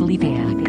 Liviak.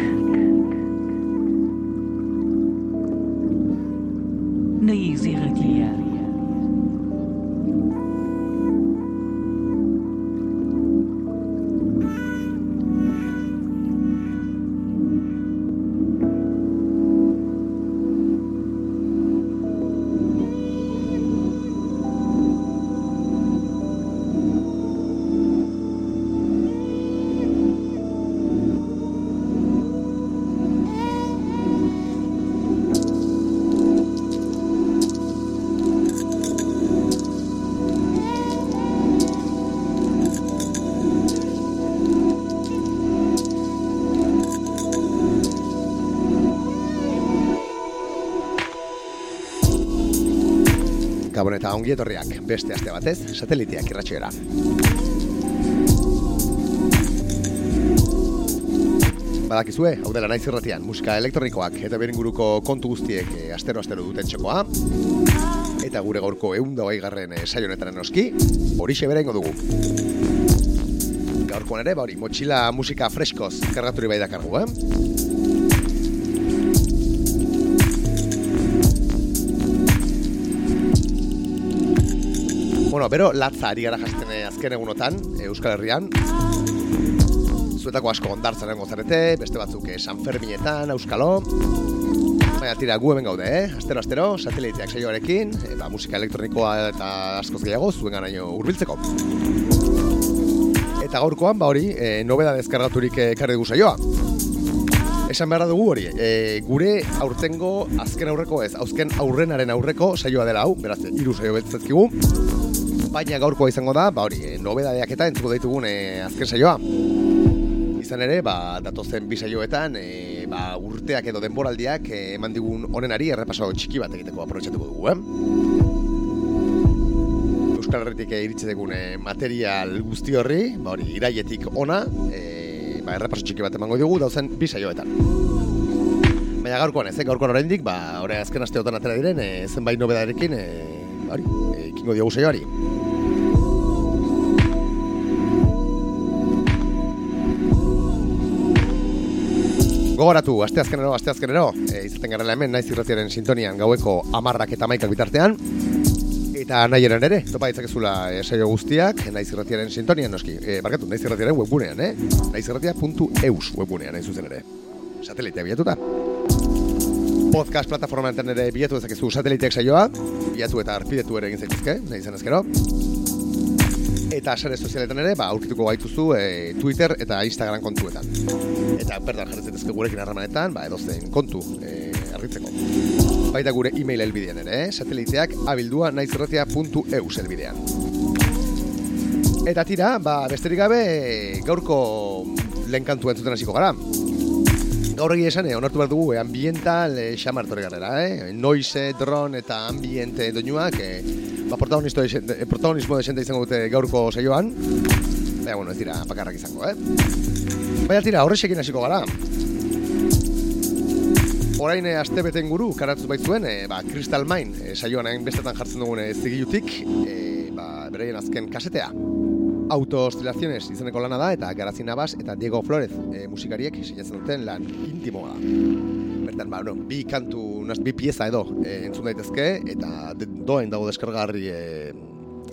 Eta ongi etorriak, beste aste batez, sateliteak irratxoera. Badakizue, hau dela naiz irratian, musika elektronikoak eta beren guruko kontu guztiek eh, astero-astero duten txokoa. Eta gure gaurko egun da garren eh, saionetaren noski, hori bera ingo dugu. Gaurkoan ere, ba motxila musika freskoz kargaturi bai dakargu, eh? Bueno, bero latza ari gara jasten eh, azken egunotan, eh, Euskal Herrian. Zuetako asko ondartzen egon zarete, beste batzuk eh, San Ferminetan, Euskalo. Baina tira, gu hemen gaude, eh? Astero, astero, sateliteak saioarekin, e, ba, musika elektronikoa eta askoz gehiago, zuen ganaino hurbiltzeko. Eta gaurkoan, ba hori, e, nobeda deskargaturik ekarri dugu saioa. Esan beharra dugu hori, e, gure aurtengo azken aurreko ez, azken aurrenaren aurreko saioa dela hau, beraz, hiru saio betzatkigu. Baina gaurkoa izango da, ba hori, nobedadeak eta entzuko ditugun e, azken saioa. Izan ere, ba, datozen bi saioetan, e, ba, urteak edo denboraldiak e, eman digun honenari errepaso txiki bat egiteko aprobetxatuko dugu, eh? Euskal Herritik iritsi dugun material guzti horri, ba hori, iraietik ona, e, ba, errepaso txiki bat emango dugu dauzen bi saioetan. Baina gaurkoan ez, eh? gaurkoan oraindik, ba, ore azken asteotan atera diren, e, zenbait nobedarekin, e, hori, e, ikingo diogu saioari. Gogoratu, aste azkenero, aste azkenero, e, izaten garela hemen, naiz irratiaren sintonian gaueko amarrak eta maikak bitartean. Eta nahi eren ere, topa ditzakezula e, saio guztiak, naiz irratiaren sintonian noski. E, barkatu, naiz irratiaren webgunean, eh? naizirratia.eus webgunean, nahi zuzen ere. Satelitea bilatuta. Podcast plataformaan ere bilatu dezakezu sateliteak saioa, bilatu eta arpidetu ere egin zaituzke, nahi zen ezkero. Eta sare sozialetan ere, ba, aurkituko gaituzu e, Twitter eta Instagram kontuetan. Eta perdan jarretzen dezke gurekin harremanetan, ba, edozein kontu e, argitzeko. Baita gure e-mail elbidean ere, eh? sateliteak abildua naizerratia.eus elbidean. Eta tira, ba, besterik gabe, gaurko lehen kantu entzuten hasiko gara. Gaur egia esan, eh, onartu behar dugu, eh, ambiental eh, xamartore garrera, eh? Noise, drone eta ambiente doinuak, eh, ba, protagonismo de, protagonismo de izango dute gaurko saioan. Baina, bueno, ez dira pakarrak izango, eh? Baina tira, horrexekin hasiko gara. Orain e, aste beten guru, karatzu baitzuen, e, ba, Crystal Mine, e, saioan egin bestetan jartzen dugun e, zigilutik, e, ba, bereien azken kasetea. Autoostilaziones izeneko lana da, eta Garazi Navas eta Diego Flores e, musikariek sinatzen duten lan intimoa da. Bertan, ba, no, bi kantu, naz, bi pieza edo e, entzun daitezke, eta doen dago deskargarri e,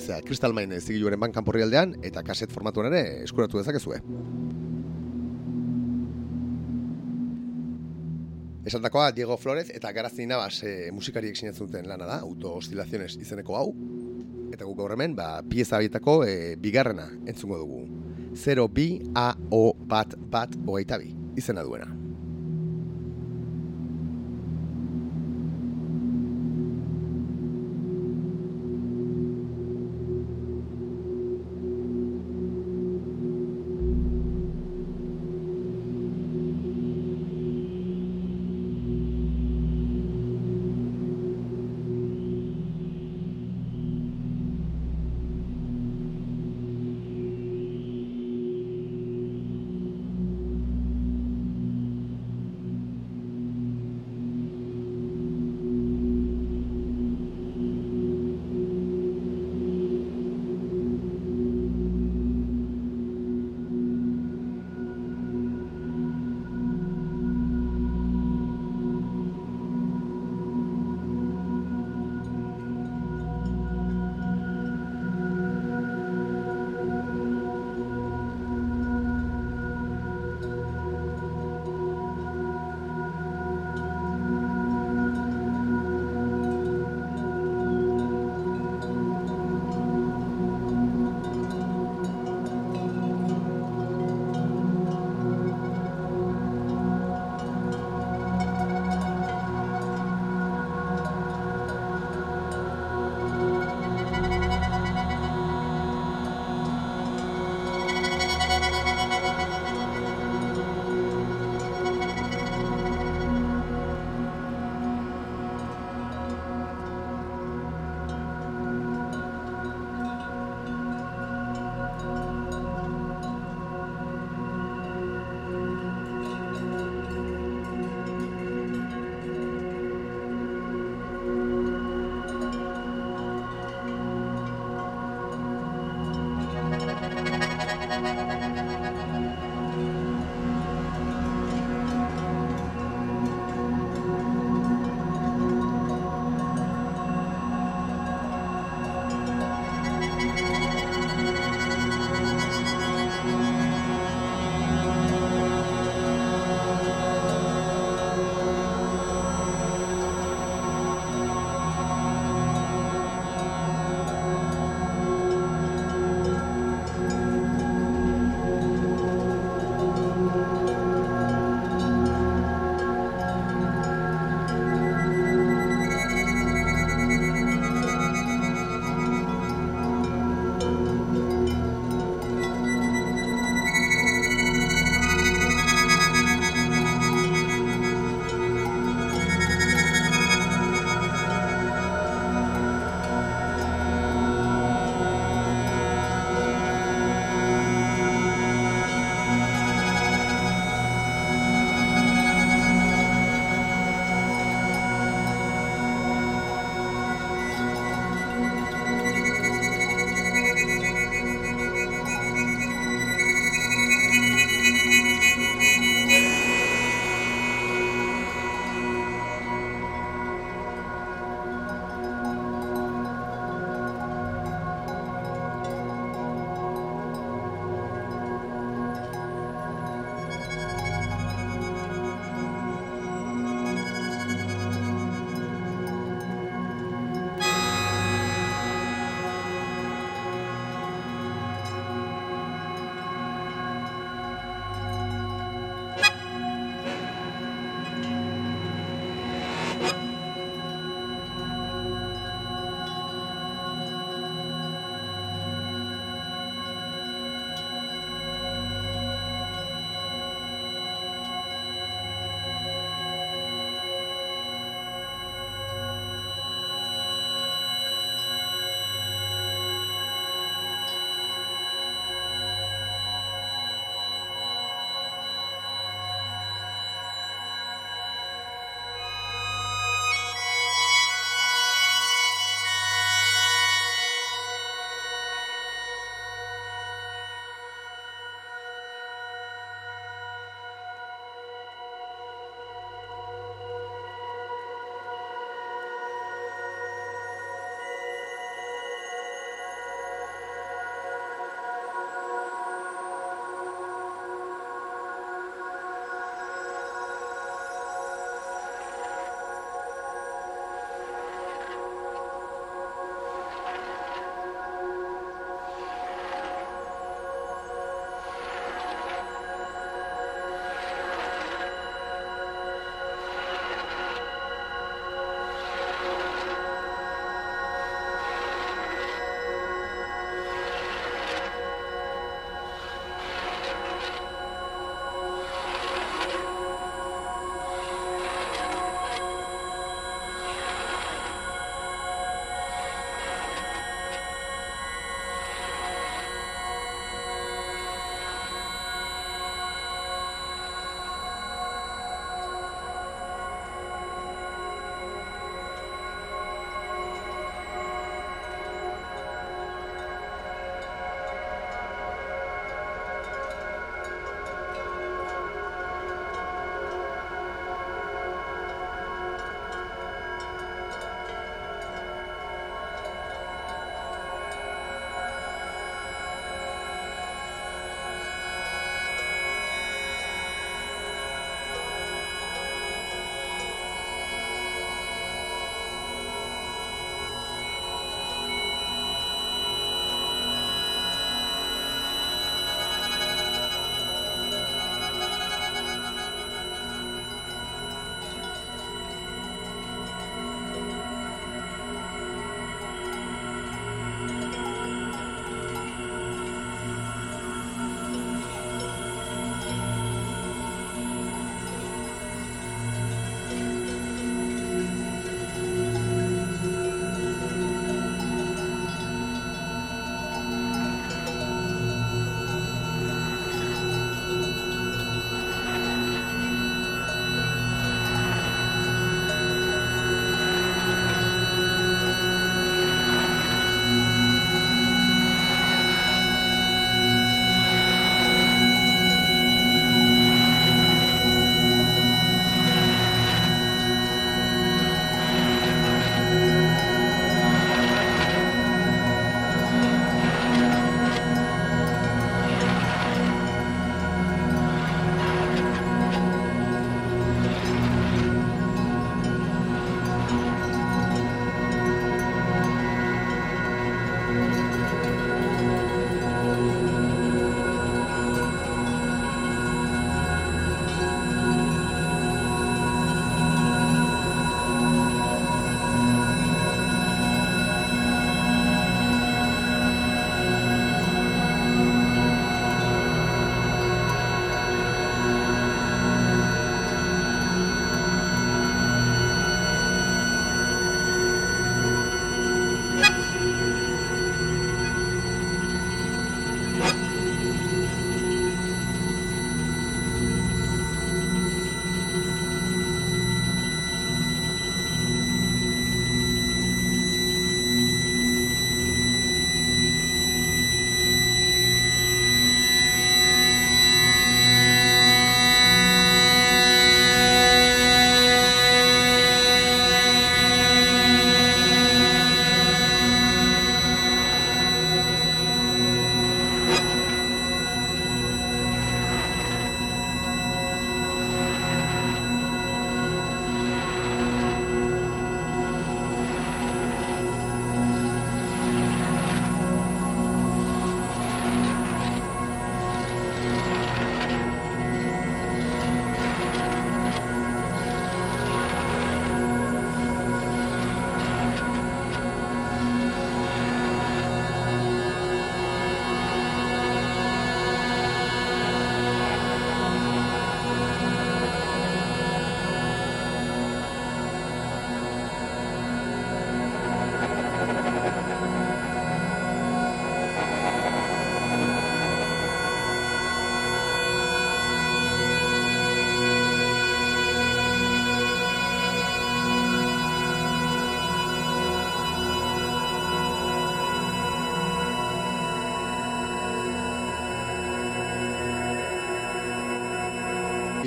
zera, Crystal Mine zigiluaren bankan porri aldean, eta kaset formatuan ere eskuratu dezakezue. Esantakoa Diego Flores eta Garazi Navas e, musikariek sinatzen duten lana da, Autoostilaziones izeneko hau, eta guk gaur hemen, ba, pieza horietako e, bigarrena entzungo dugu. 0 bi A O bat bat hogeita izena duena.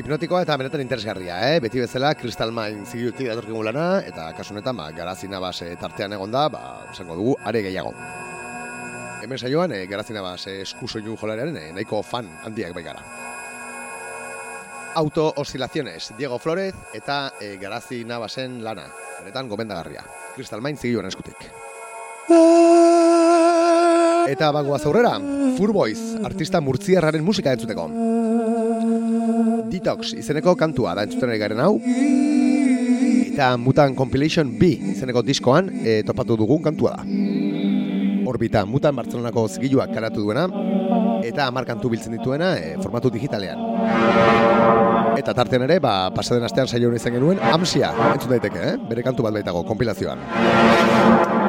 Hipnotikoa eta benetan interesgarria, eh? Beti bezala Crystal Mind zigiutik datorkigun lana, eta kasu honetan, ba, garazina base tartean egon da, ba, esango dugu, are gehiago. Hemen saioan, e, garazina base eskusoinu jolarearen e, nahiko fan handiak bai gara. Auto Oscilaciones, Diego Flores eta e, garazina basen lana. Benetan gomendagarria. Crystal Mind zigioan eskutik. Eta bagoaz aurrera, Furboiz, artista murtziarraren musika entzuteko. Detox izeneko kantua da entzuten ari garen hau. Eta Mutan Compilation B izeneko diskoan e, topatu dugun kantua da. Orbita Mutan Bartzelonako zigiluak karatu duena eta hamar kantu biltzen dituena e, formatu digitalean. Eta tartean ere, ba, pasaden astean saio izan genuen, amsia, entzun daiteke, eh? bere kantu bat baitago, kompilazioan.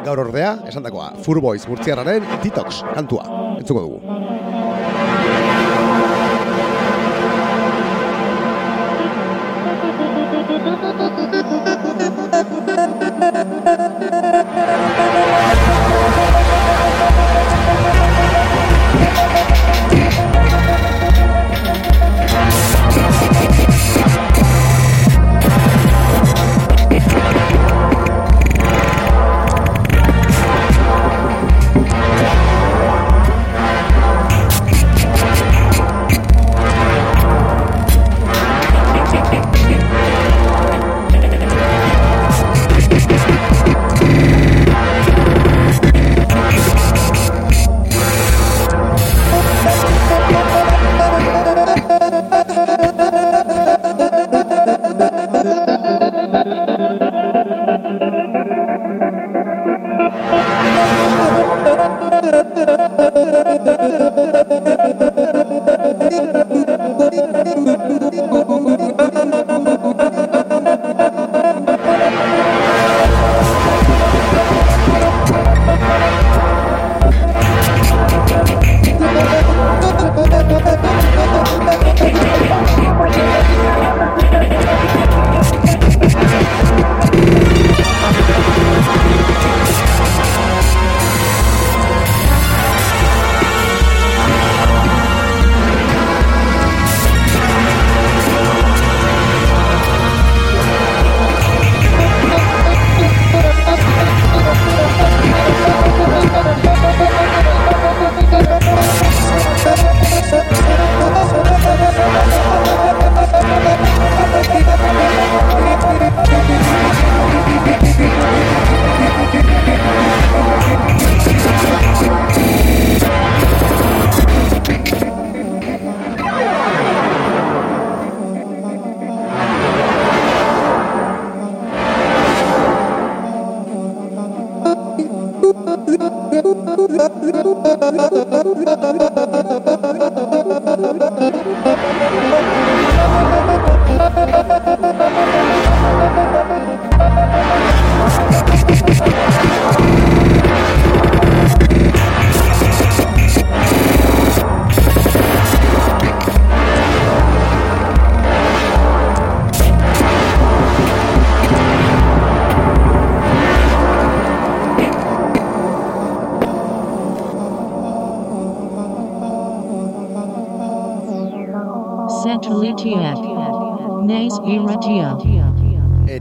Gaur ordea, esan dakoa, Furboiz murtziarraren Detox kantua, entzuko dugu.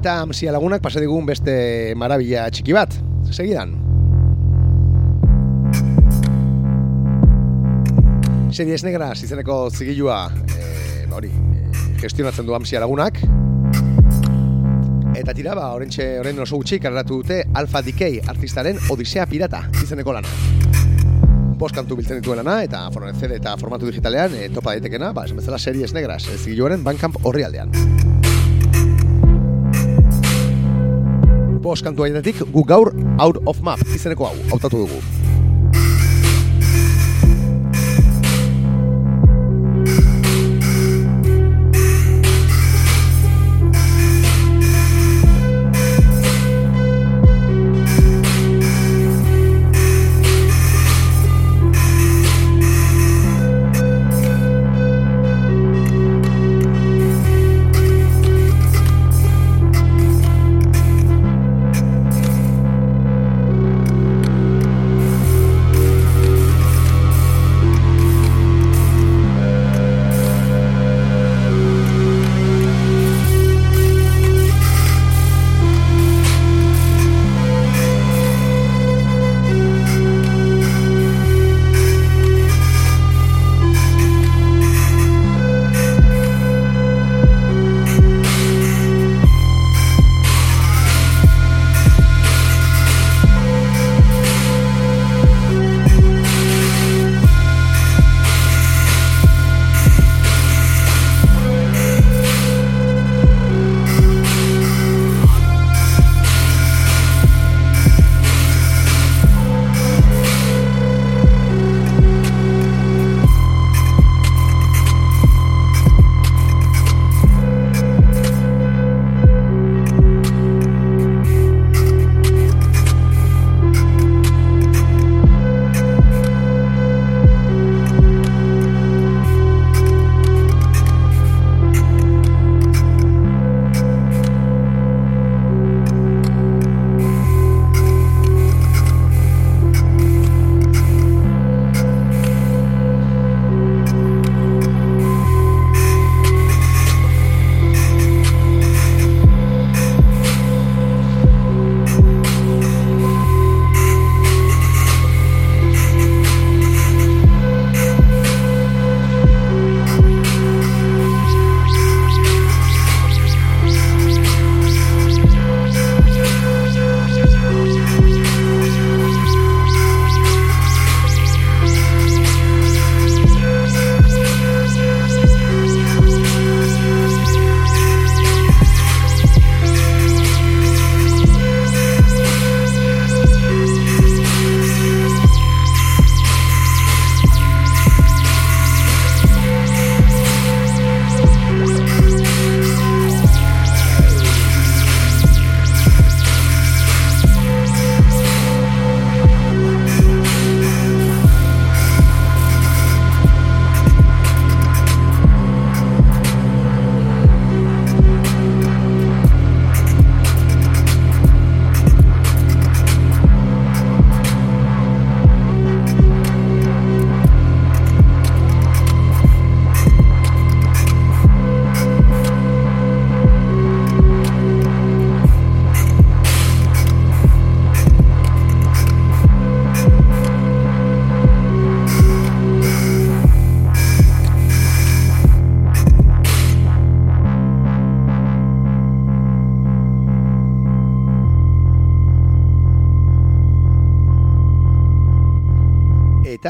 Eta amsia lagunak pasa digun beste marabila txiki bat. Segidan. Series Negras izeneko zigilua e, hori, e, gestionatzen du amsia lagunak. Eta tira, ba, orentxe, oren oso gutxi, karratu dute Alpha Decay artistaren Odisea Pirata izeneko lana bost kantu biltzen dituelana eta fonoren CD eta formatu digitalean e, topa daitekena, ba, esan bezala series negras, zigiluaren Bandcamp horri aldean. Bost kantu hainetik gu gaur Out of Map izeneko hau, hautatu dugu.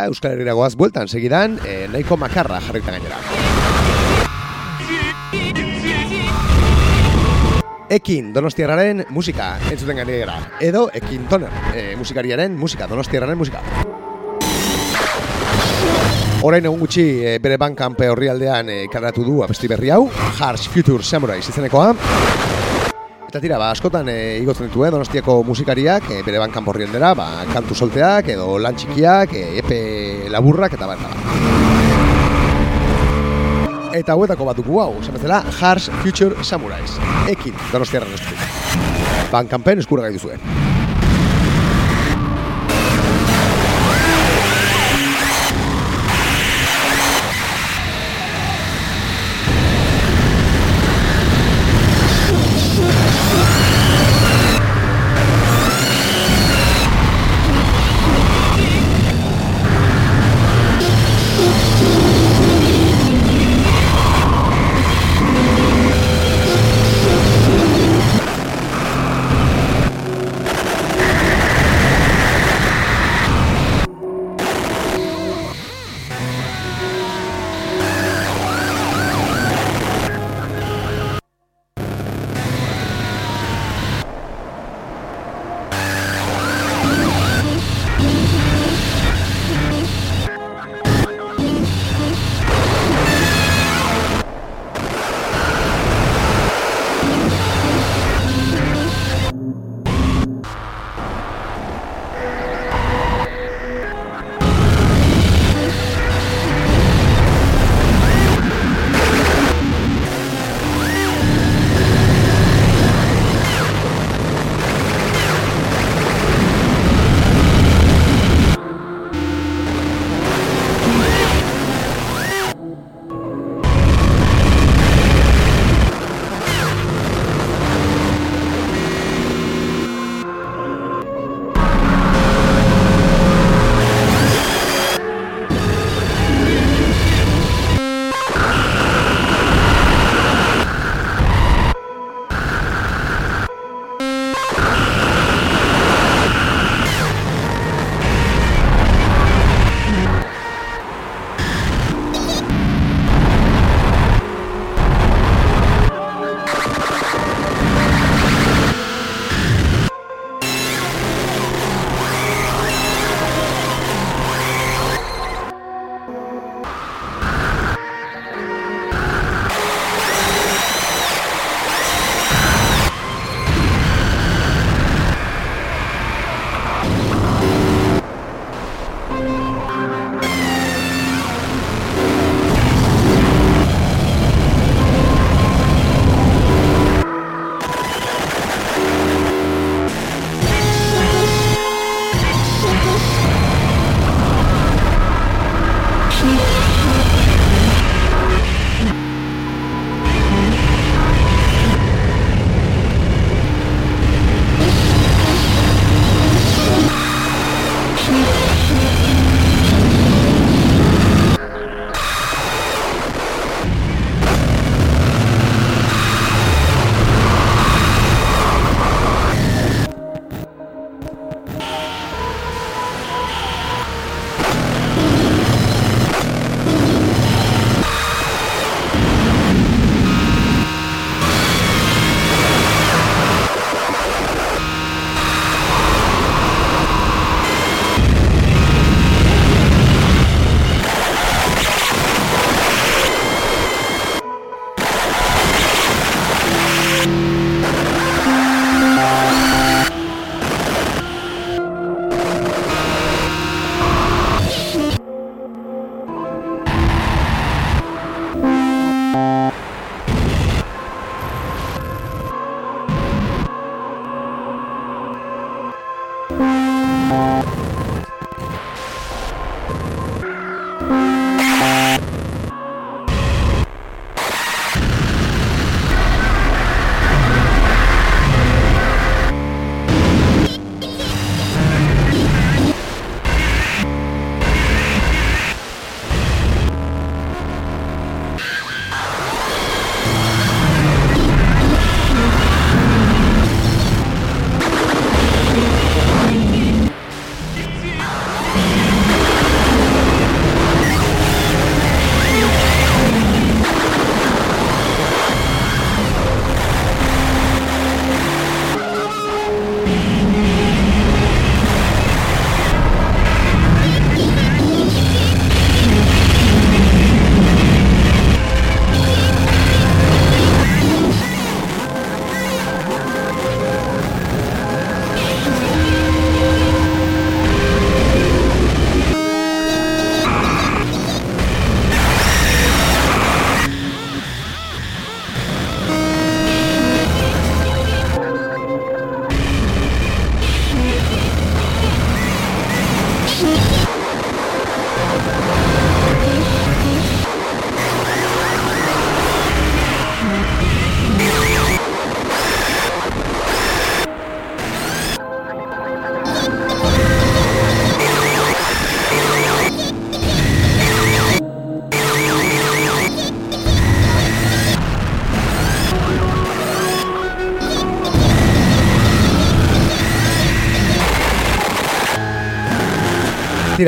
Euskal Herriera goaz bueltan segidan, e, nahiko makarra jarrita gainera. Ekin Donostiarraren musika entzuten gainera. Edo Ekin Toner e, musikariaren musika, Donostiarraren musika. Orain egun gutxi e, bere bankanpe horri aldean e, du abesti berri hau, Harsh Future Samurai izenekoa. Eta tira, ba, askotan e, igotzen ditu, eh, donostiako musikariak, e, bere bankan borrien ba, kantu solteak, edo lan txikiak, e, epe laburrak, eta bat, Eta hauetako bat dugu hau, zemezela, Harsh Future Samurais. Ekin, donostiarren ez dut. Bankanpen eskura gai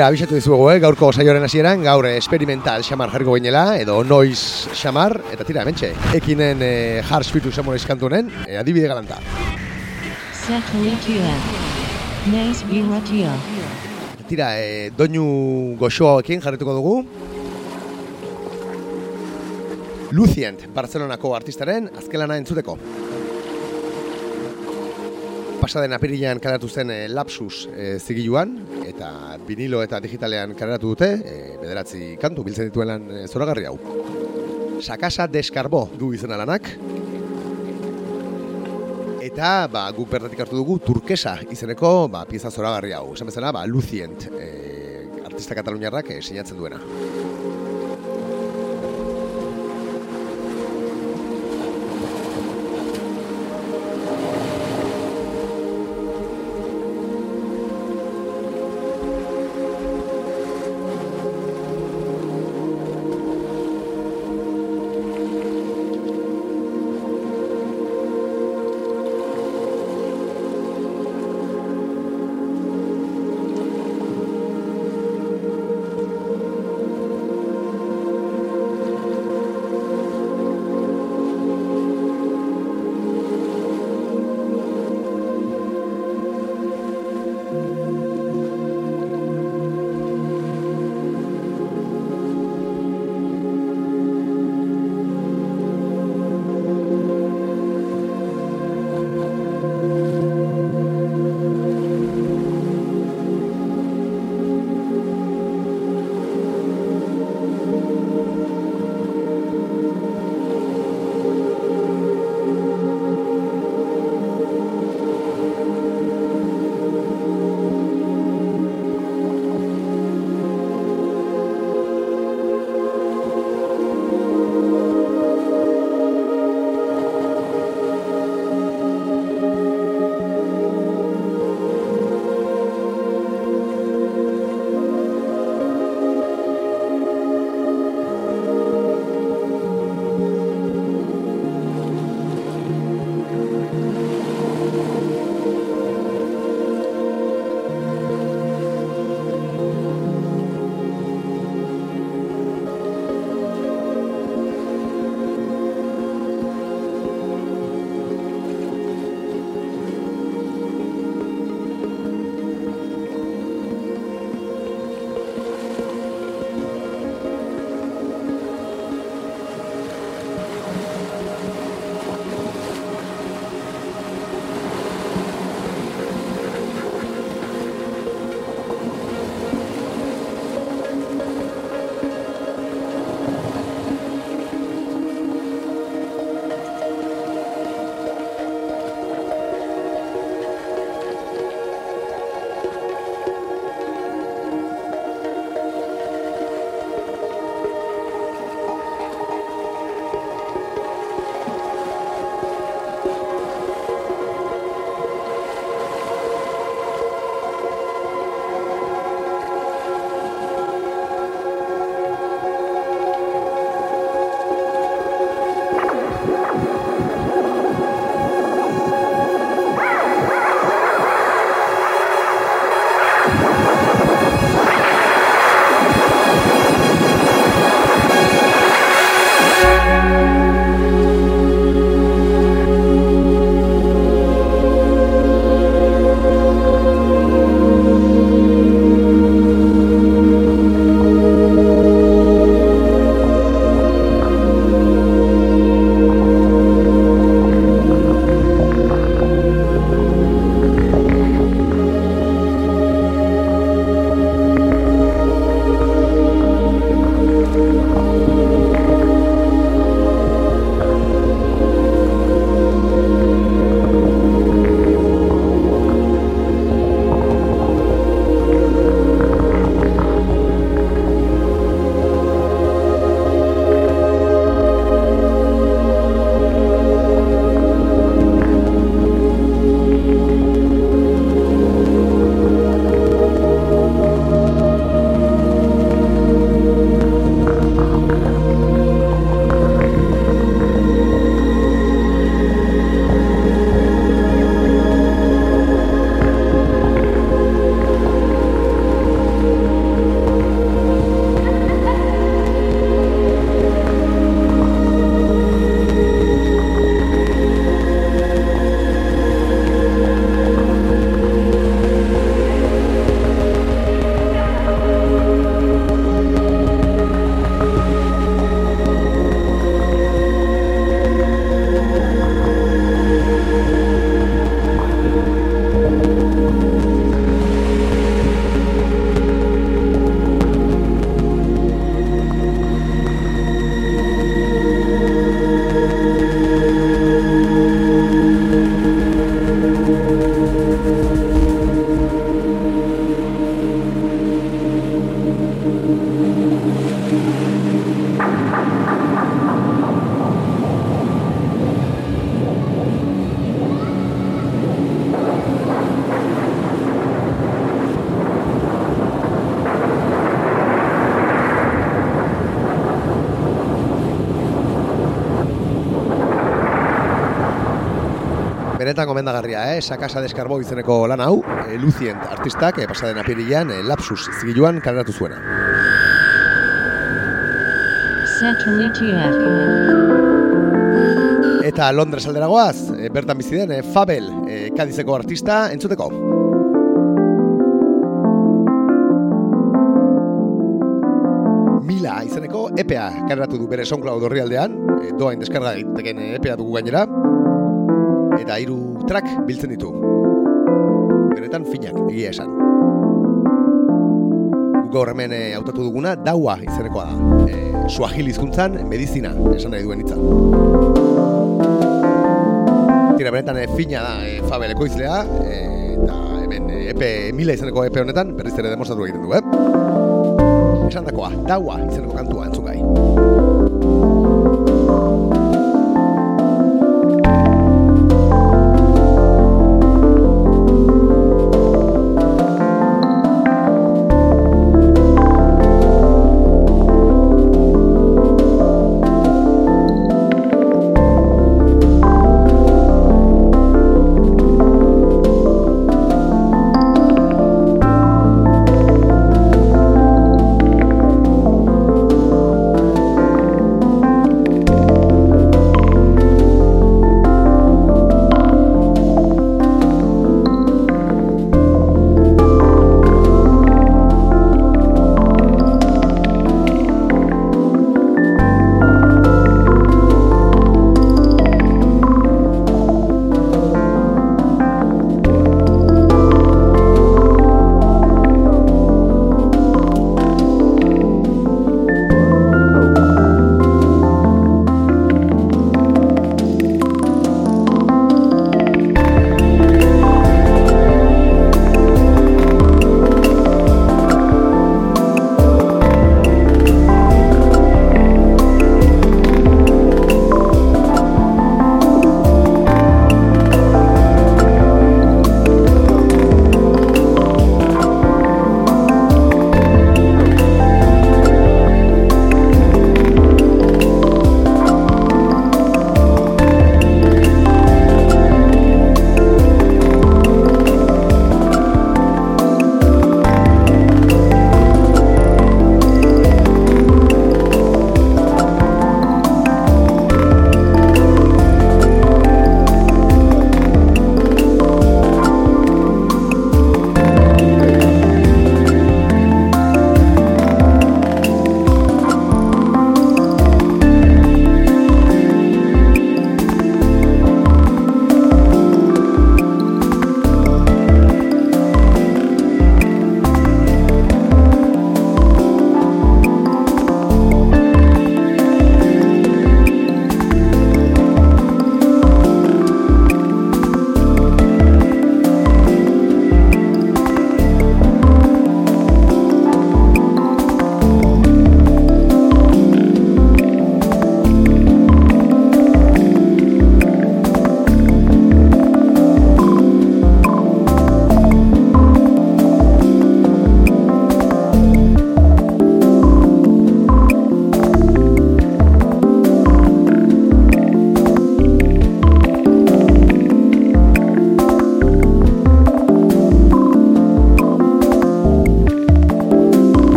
Tira, abisatu dizuegu, eh? gaurko saioaren hasieran, gaur experimental xamar jarriko gainela, edo noiz xamar, eta tira, mentxe, ekinen eh, Hars Fitu xamor izkantunen, eh, adibide galanta. Irratia. Tira, eh, doinu goxoarekin jarrituko dugu. Lucient, Barcelonako artistaren azkelana entzuteko. Pasaden apirilean karatu zen eh, Lapsus eh, zigiluan, eta vinilo eta digitalean karatu dute, eh, bederatzi kantu biltzen dituen lan eh, zoragarri hau. Sakasa deskarbo du izena lanak, eta ba, guk bertatik hartu dugu turkesa izeneko ba, pieza zoragarri hau. Esan bezala, ba, Lucient, eh, artista kataluniarrak eh, sinatzen duena. Benetan gomendagarria, eh? Sakasa deskarbo izeneko lan hau, e, Lucient artistak, e, pasaden apirilean, e, lapsus zigiluan kaleratu zuena. Eta Londres alderagoaz, e, bertan bizi den, e, Fabel, e, Kadizeko artista, entzuteko. Mila izeneko EPA kaleratu du bere SoundCloud horrialdean, e, doain deskarga egiteken EPA dugu gainera, eta hiru track biltzen ditu. Benetan finak, egia esan. Gaur hemen e, hautatu duguna, daua izenekoa da. E, suahil hizkuntzan medizina, esan nahi duen hitza. Tira, benetan e, fina da e, Fabel ekoizlea, e, eta hemen epe, mila izeneko epe honetan, berriz ere demostratu egiten du, eh? Esan dakoa, daua izeneko kantua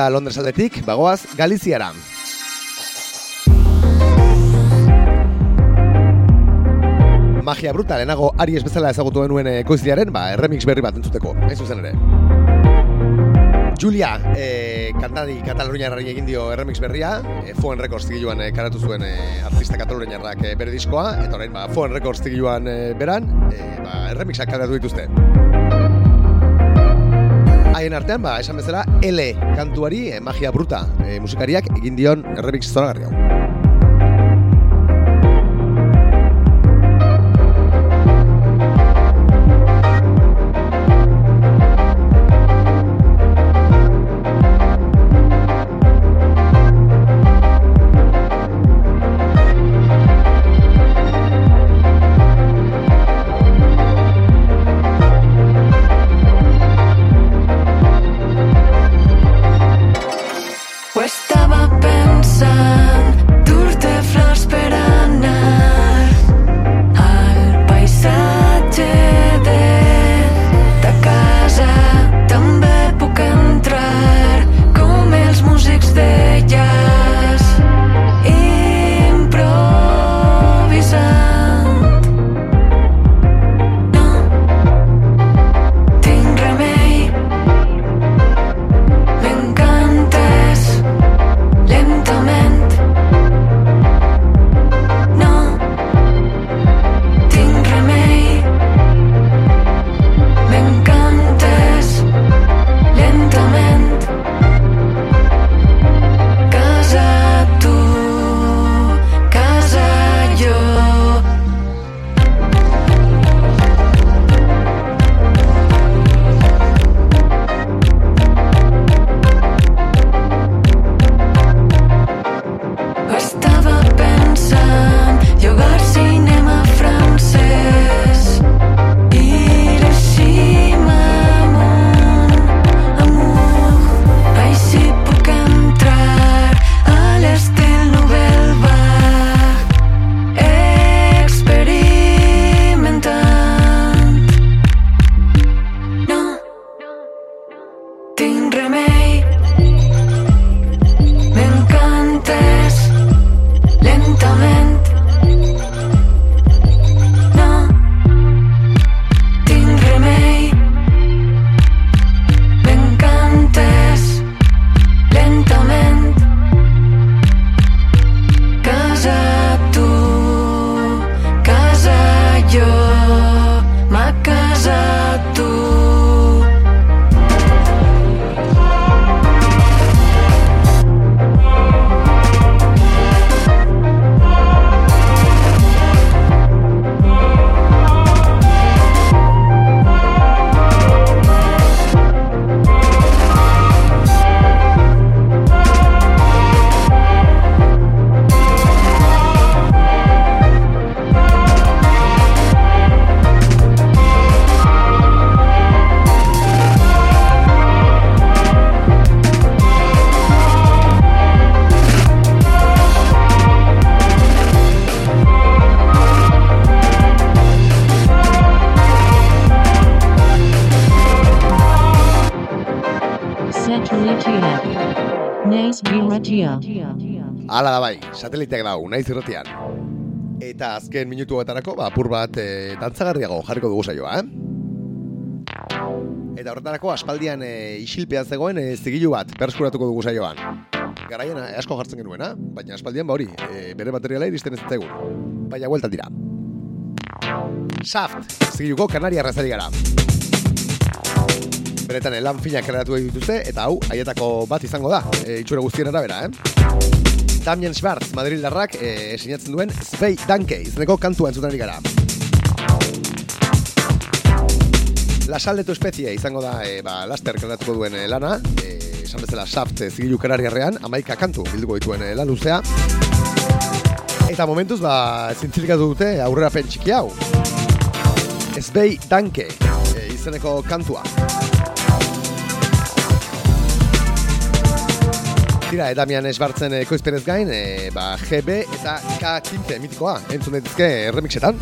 eta Londres aldetik, bagoaz, Galiziara. Magia bruta, lehenago Aries bezala ezagutu denuen ekoizliaren, ba, remix berri bat entzuteko, ez zuzen ere. Julia, e, kantari kataluniarrari egin dio remix berria, e, Foen Records zigiluan e, karatu zuen e, artista kataluniarrak e, bere diskoa, eta orain, ba, Foen Records zigiluan e, beran, e, ba, remixak karatu dituzte. Haien artean, ba, esan bezala, L kantuari, eh, magia bruta, eh, musikariak egin dion errebik zoragarri sateliteak dago, nahi zirrotian. Eta azken minutu batarako, ba, apur bat e, dantzagarriago jarriko dugu saioa, eh? Eta horretarako aspaldian e, isilpean zegoen e, zigilu bat perskuratuko dugu saioan. Garaian asko jartzen genuena, baina aspaldian ba hori, e, bere materiala iristen ez zegoen. Baina hueltan dira. Shaft, zigiluko kanaria razari gara. Beretan lan finak kreatu dituzte eta hau haietako bat izango da, e, itxura guztien arabera, eh? Damien Schwartz, Madrid Larrak, e, sinatzen duen Spey Danke, izeneko kantua entzuten gara. La saldetu espezie izango da, e, ba, laster kanatuko duen e, lana, e, esan bezala Shaft zigilu kanariarrean, amaika kantu bilduko dituen e, luzea. Eta momentuz, ba, zintzilikatu dute aurrera pen txiki hau. Spey Danke, e, izeneko kantua. Tira, eta mian esbartzen ekoizpenez gain, e, ba, GB eta K15 mitikoa, entzun dituzke remixetan.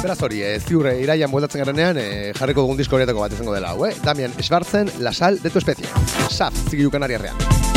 Beraz hori, e, ziurre iraian bueltatzen garanean, e, jarriko dugun disko horietako bat izango dela, eh? Damian esbartzen, la sal de tu especie. Saf, zigilu kanariarrean.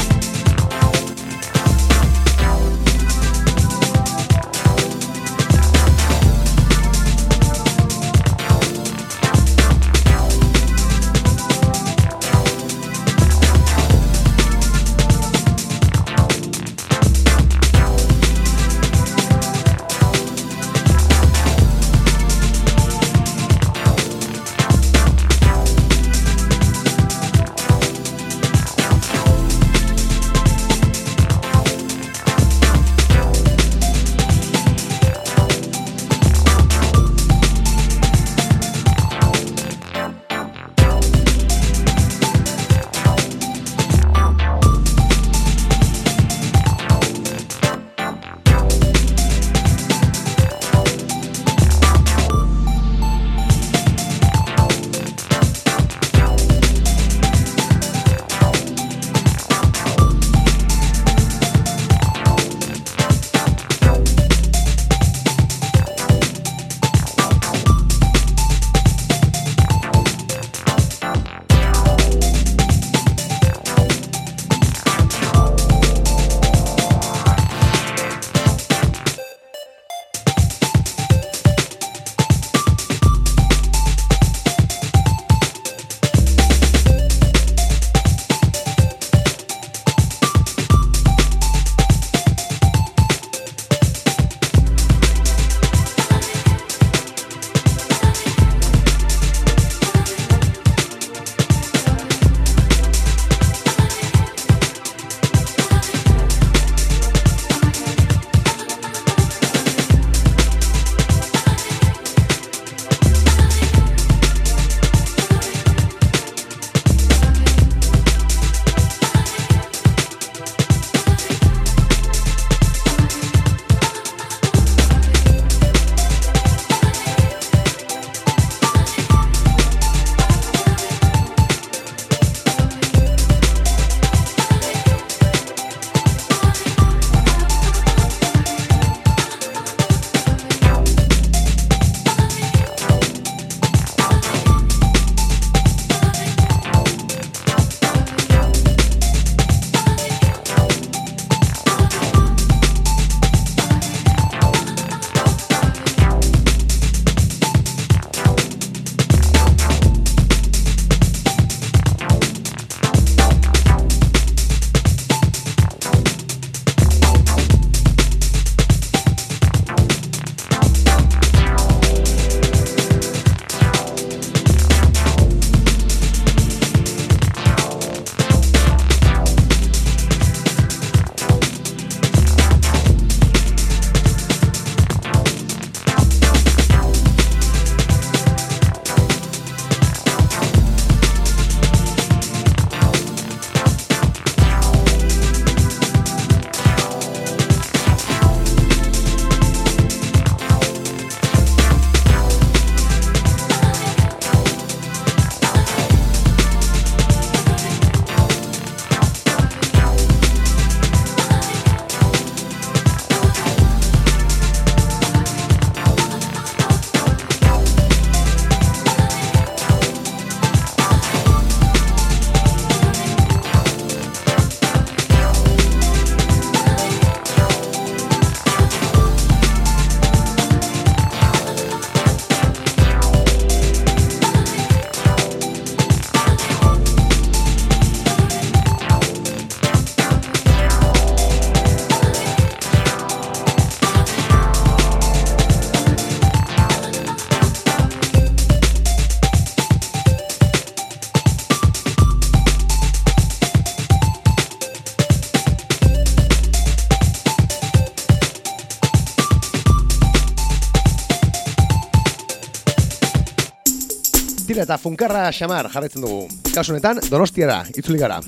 Eta funkarra xamar jarretzen dugu. Kasu honetan, donostiara, itzuli gara.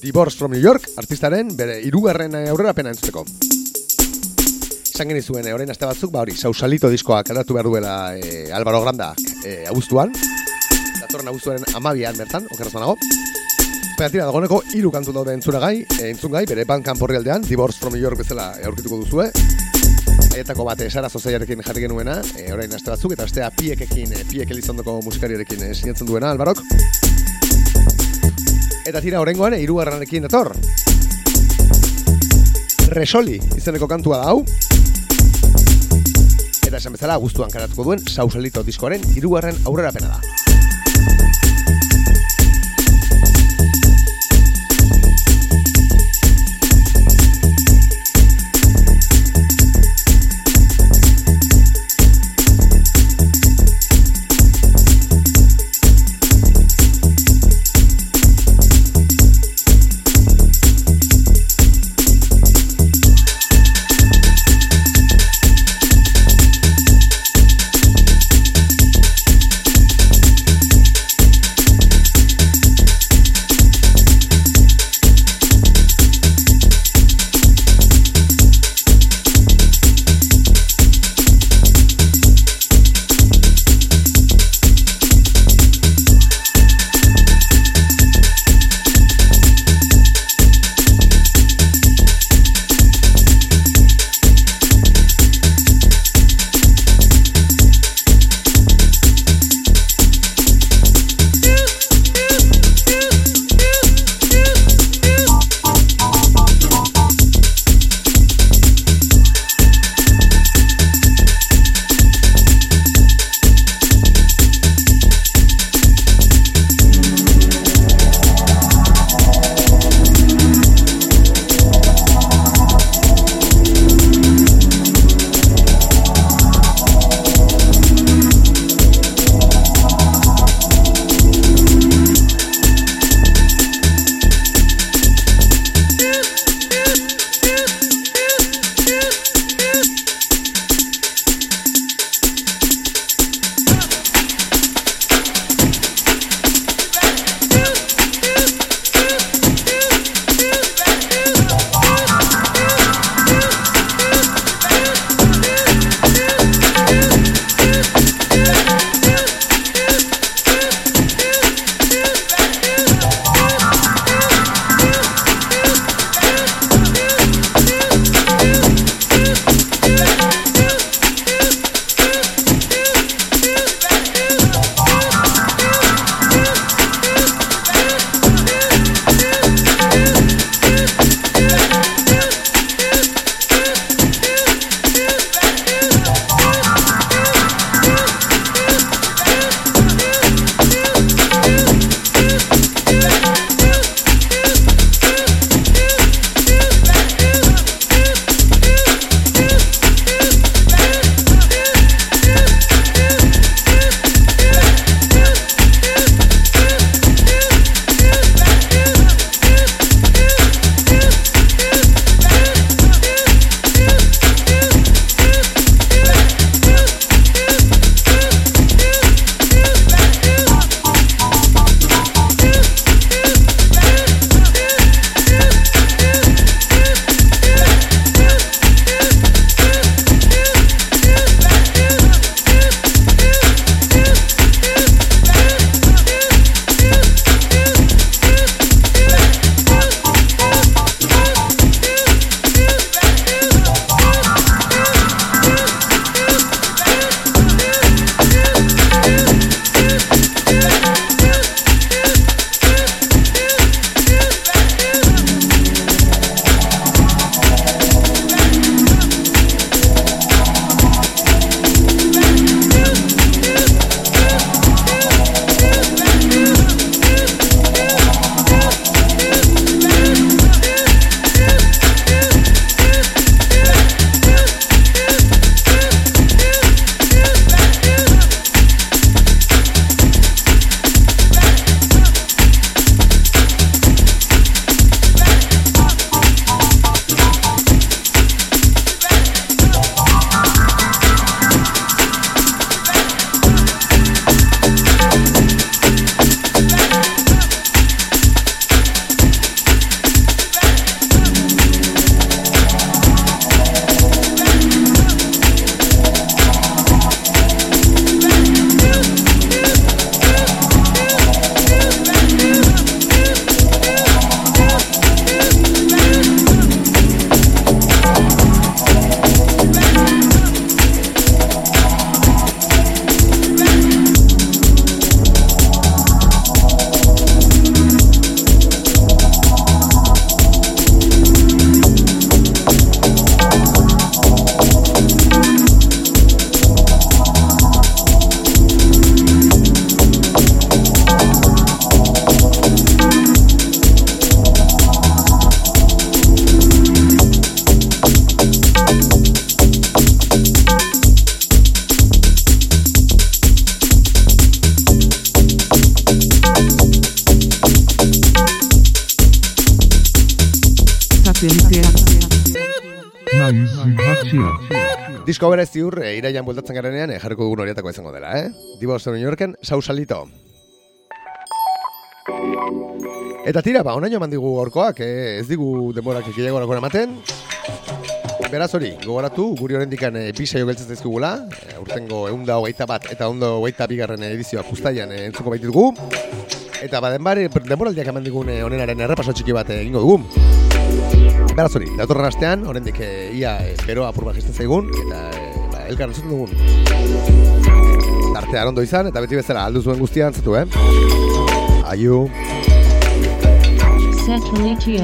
Divorce from New York, artistaren bere irugarren aurrera pena entzuteko. Izan genizuen, e, orain aste batzuk, ba hori, sausalito diskoa kalatu behar duela e, Álvaro Granda e, abuztuan. Datorren abuztuaren amabian bertan, okeraz banago. Baina tira, dagoeneko hiru kantu daude entzuragai, e, entzungai, bere bankan porri aldean, Divorce from New York bezala aurkituko duzue. Aietako bat esara zozaiarekin jarri genuena, e, orain aste batzuk, eta bestea piekekin, e, piek elizondoko musikariarekin e, sinatzen duena, Albarok. Eta tira, orengoan, e, irugarranekin dator. Resoli, izeneko kantua da hau. Eta esan bezala, guztuan karatuko duen, sausalito diskoaren irugarren aurrerapena da. Disko bere ziur, e, iraian bueltatzen garenean, e, jarriko dugun horietako izango dela, eh? Dibo zer New Yorken, sausalito. Eta tira, ba, onaino eman digu gorkoak, eh? ez digu denborak gehiago ematen. Beraz hori, gogoratu, guri horrendikan e, bi saio geltzen zaizkigula, e, urtengo eunda hogeita bat eta eunda hogeita bigarren edizioa kustaian e, entzuko baititugu. Eta ba, denbari, denboraldiak eman digun e, onenaren errepaso txiki bat egingo dugu. Beraz hori, datorren astean, oraindik e, ia e, beroa apur bat zaigun, eta e, ba, elkar entzuten dugun. Tartea ondo izan, eta beti bezala aldu zuen guztian zatu, eh? Aiu. Satellite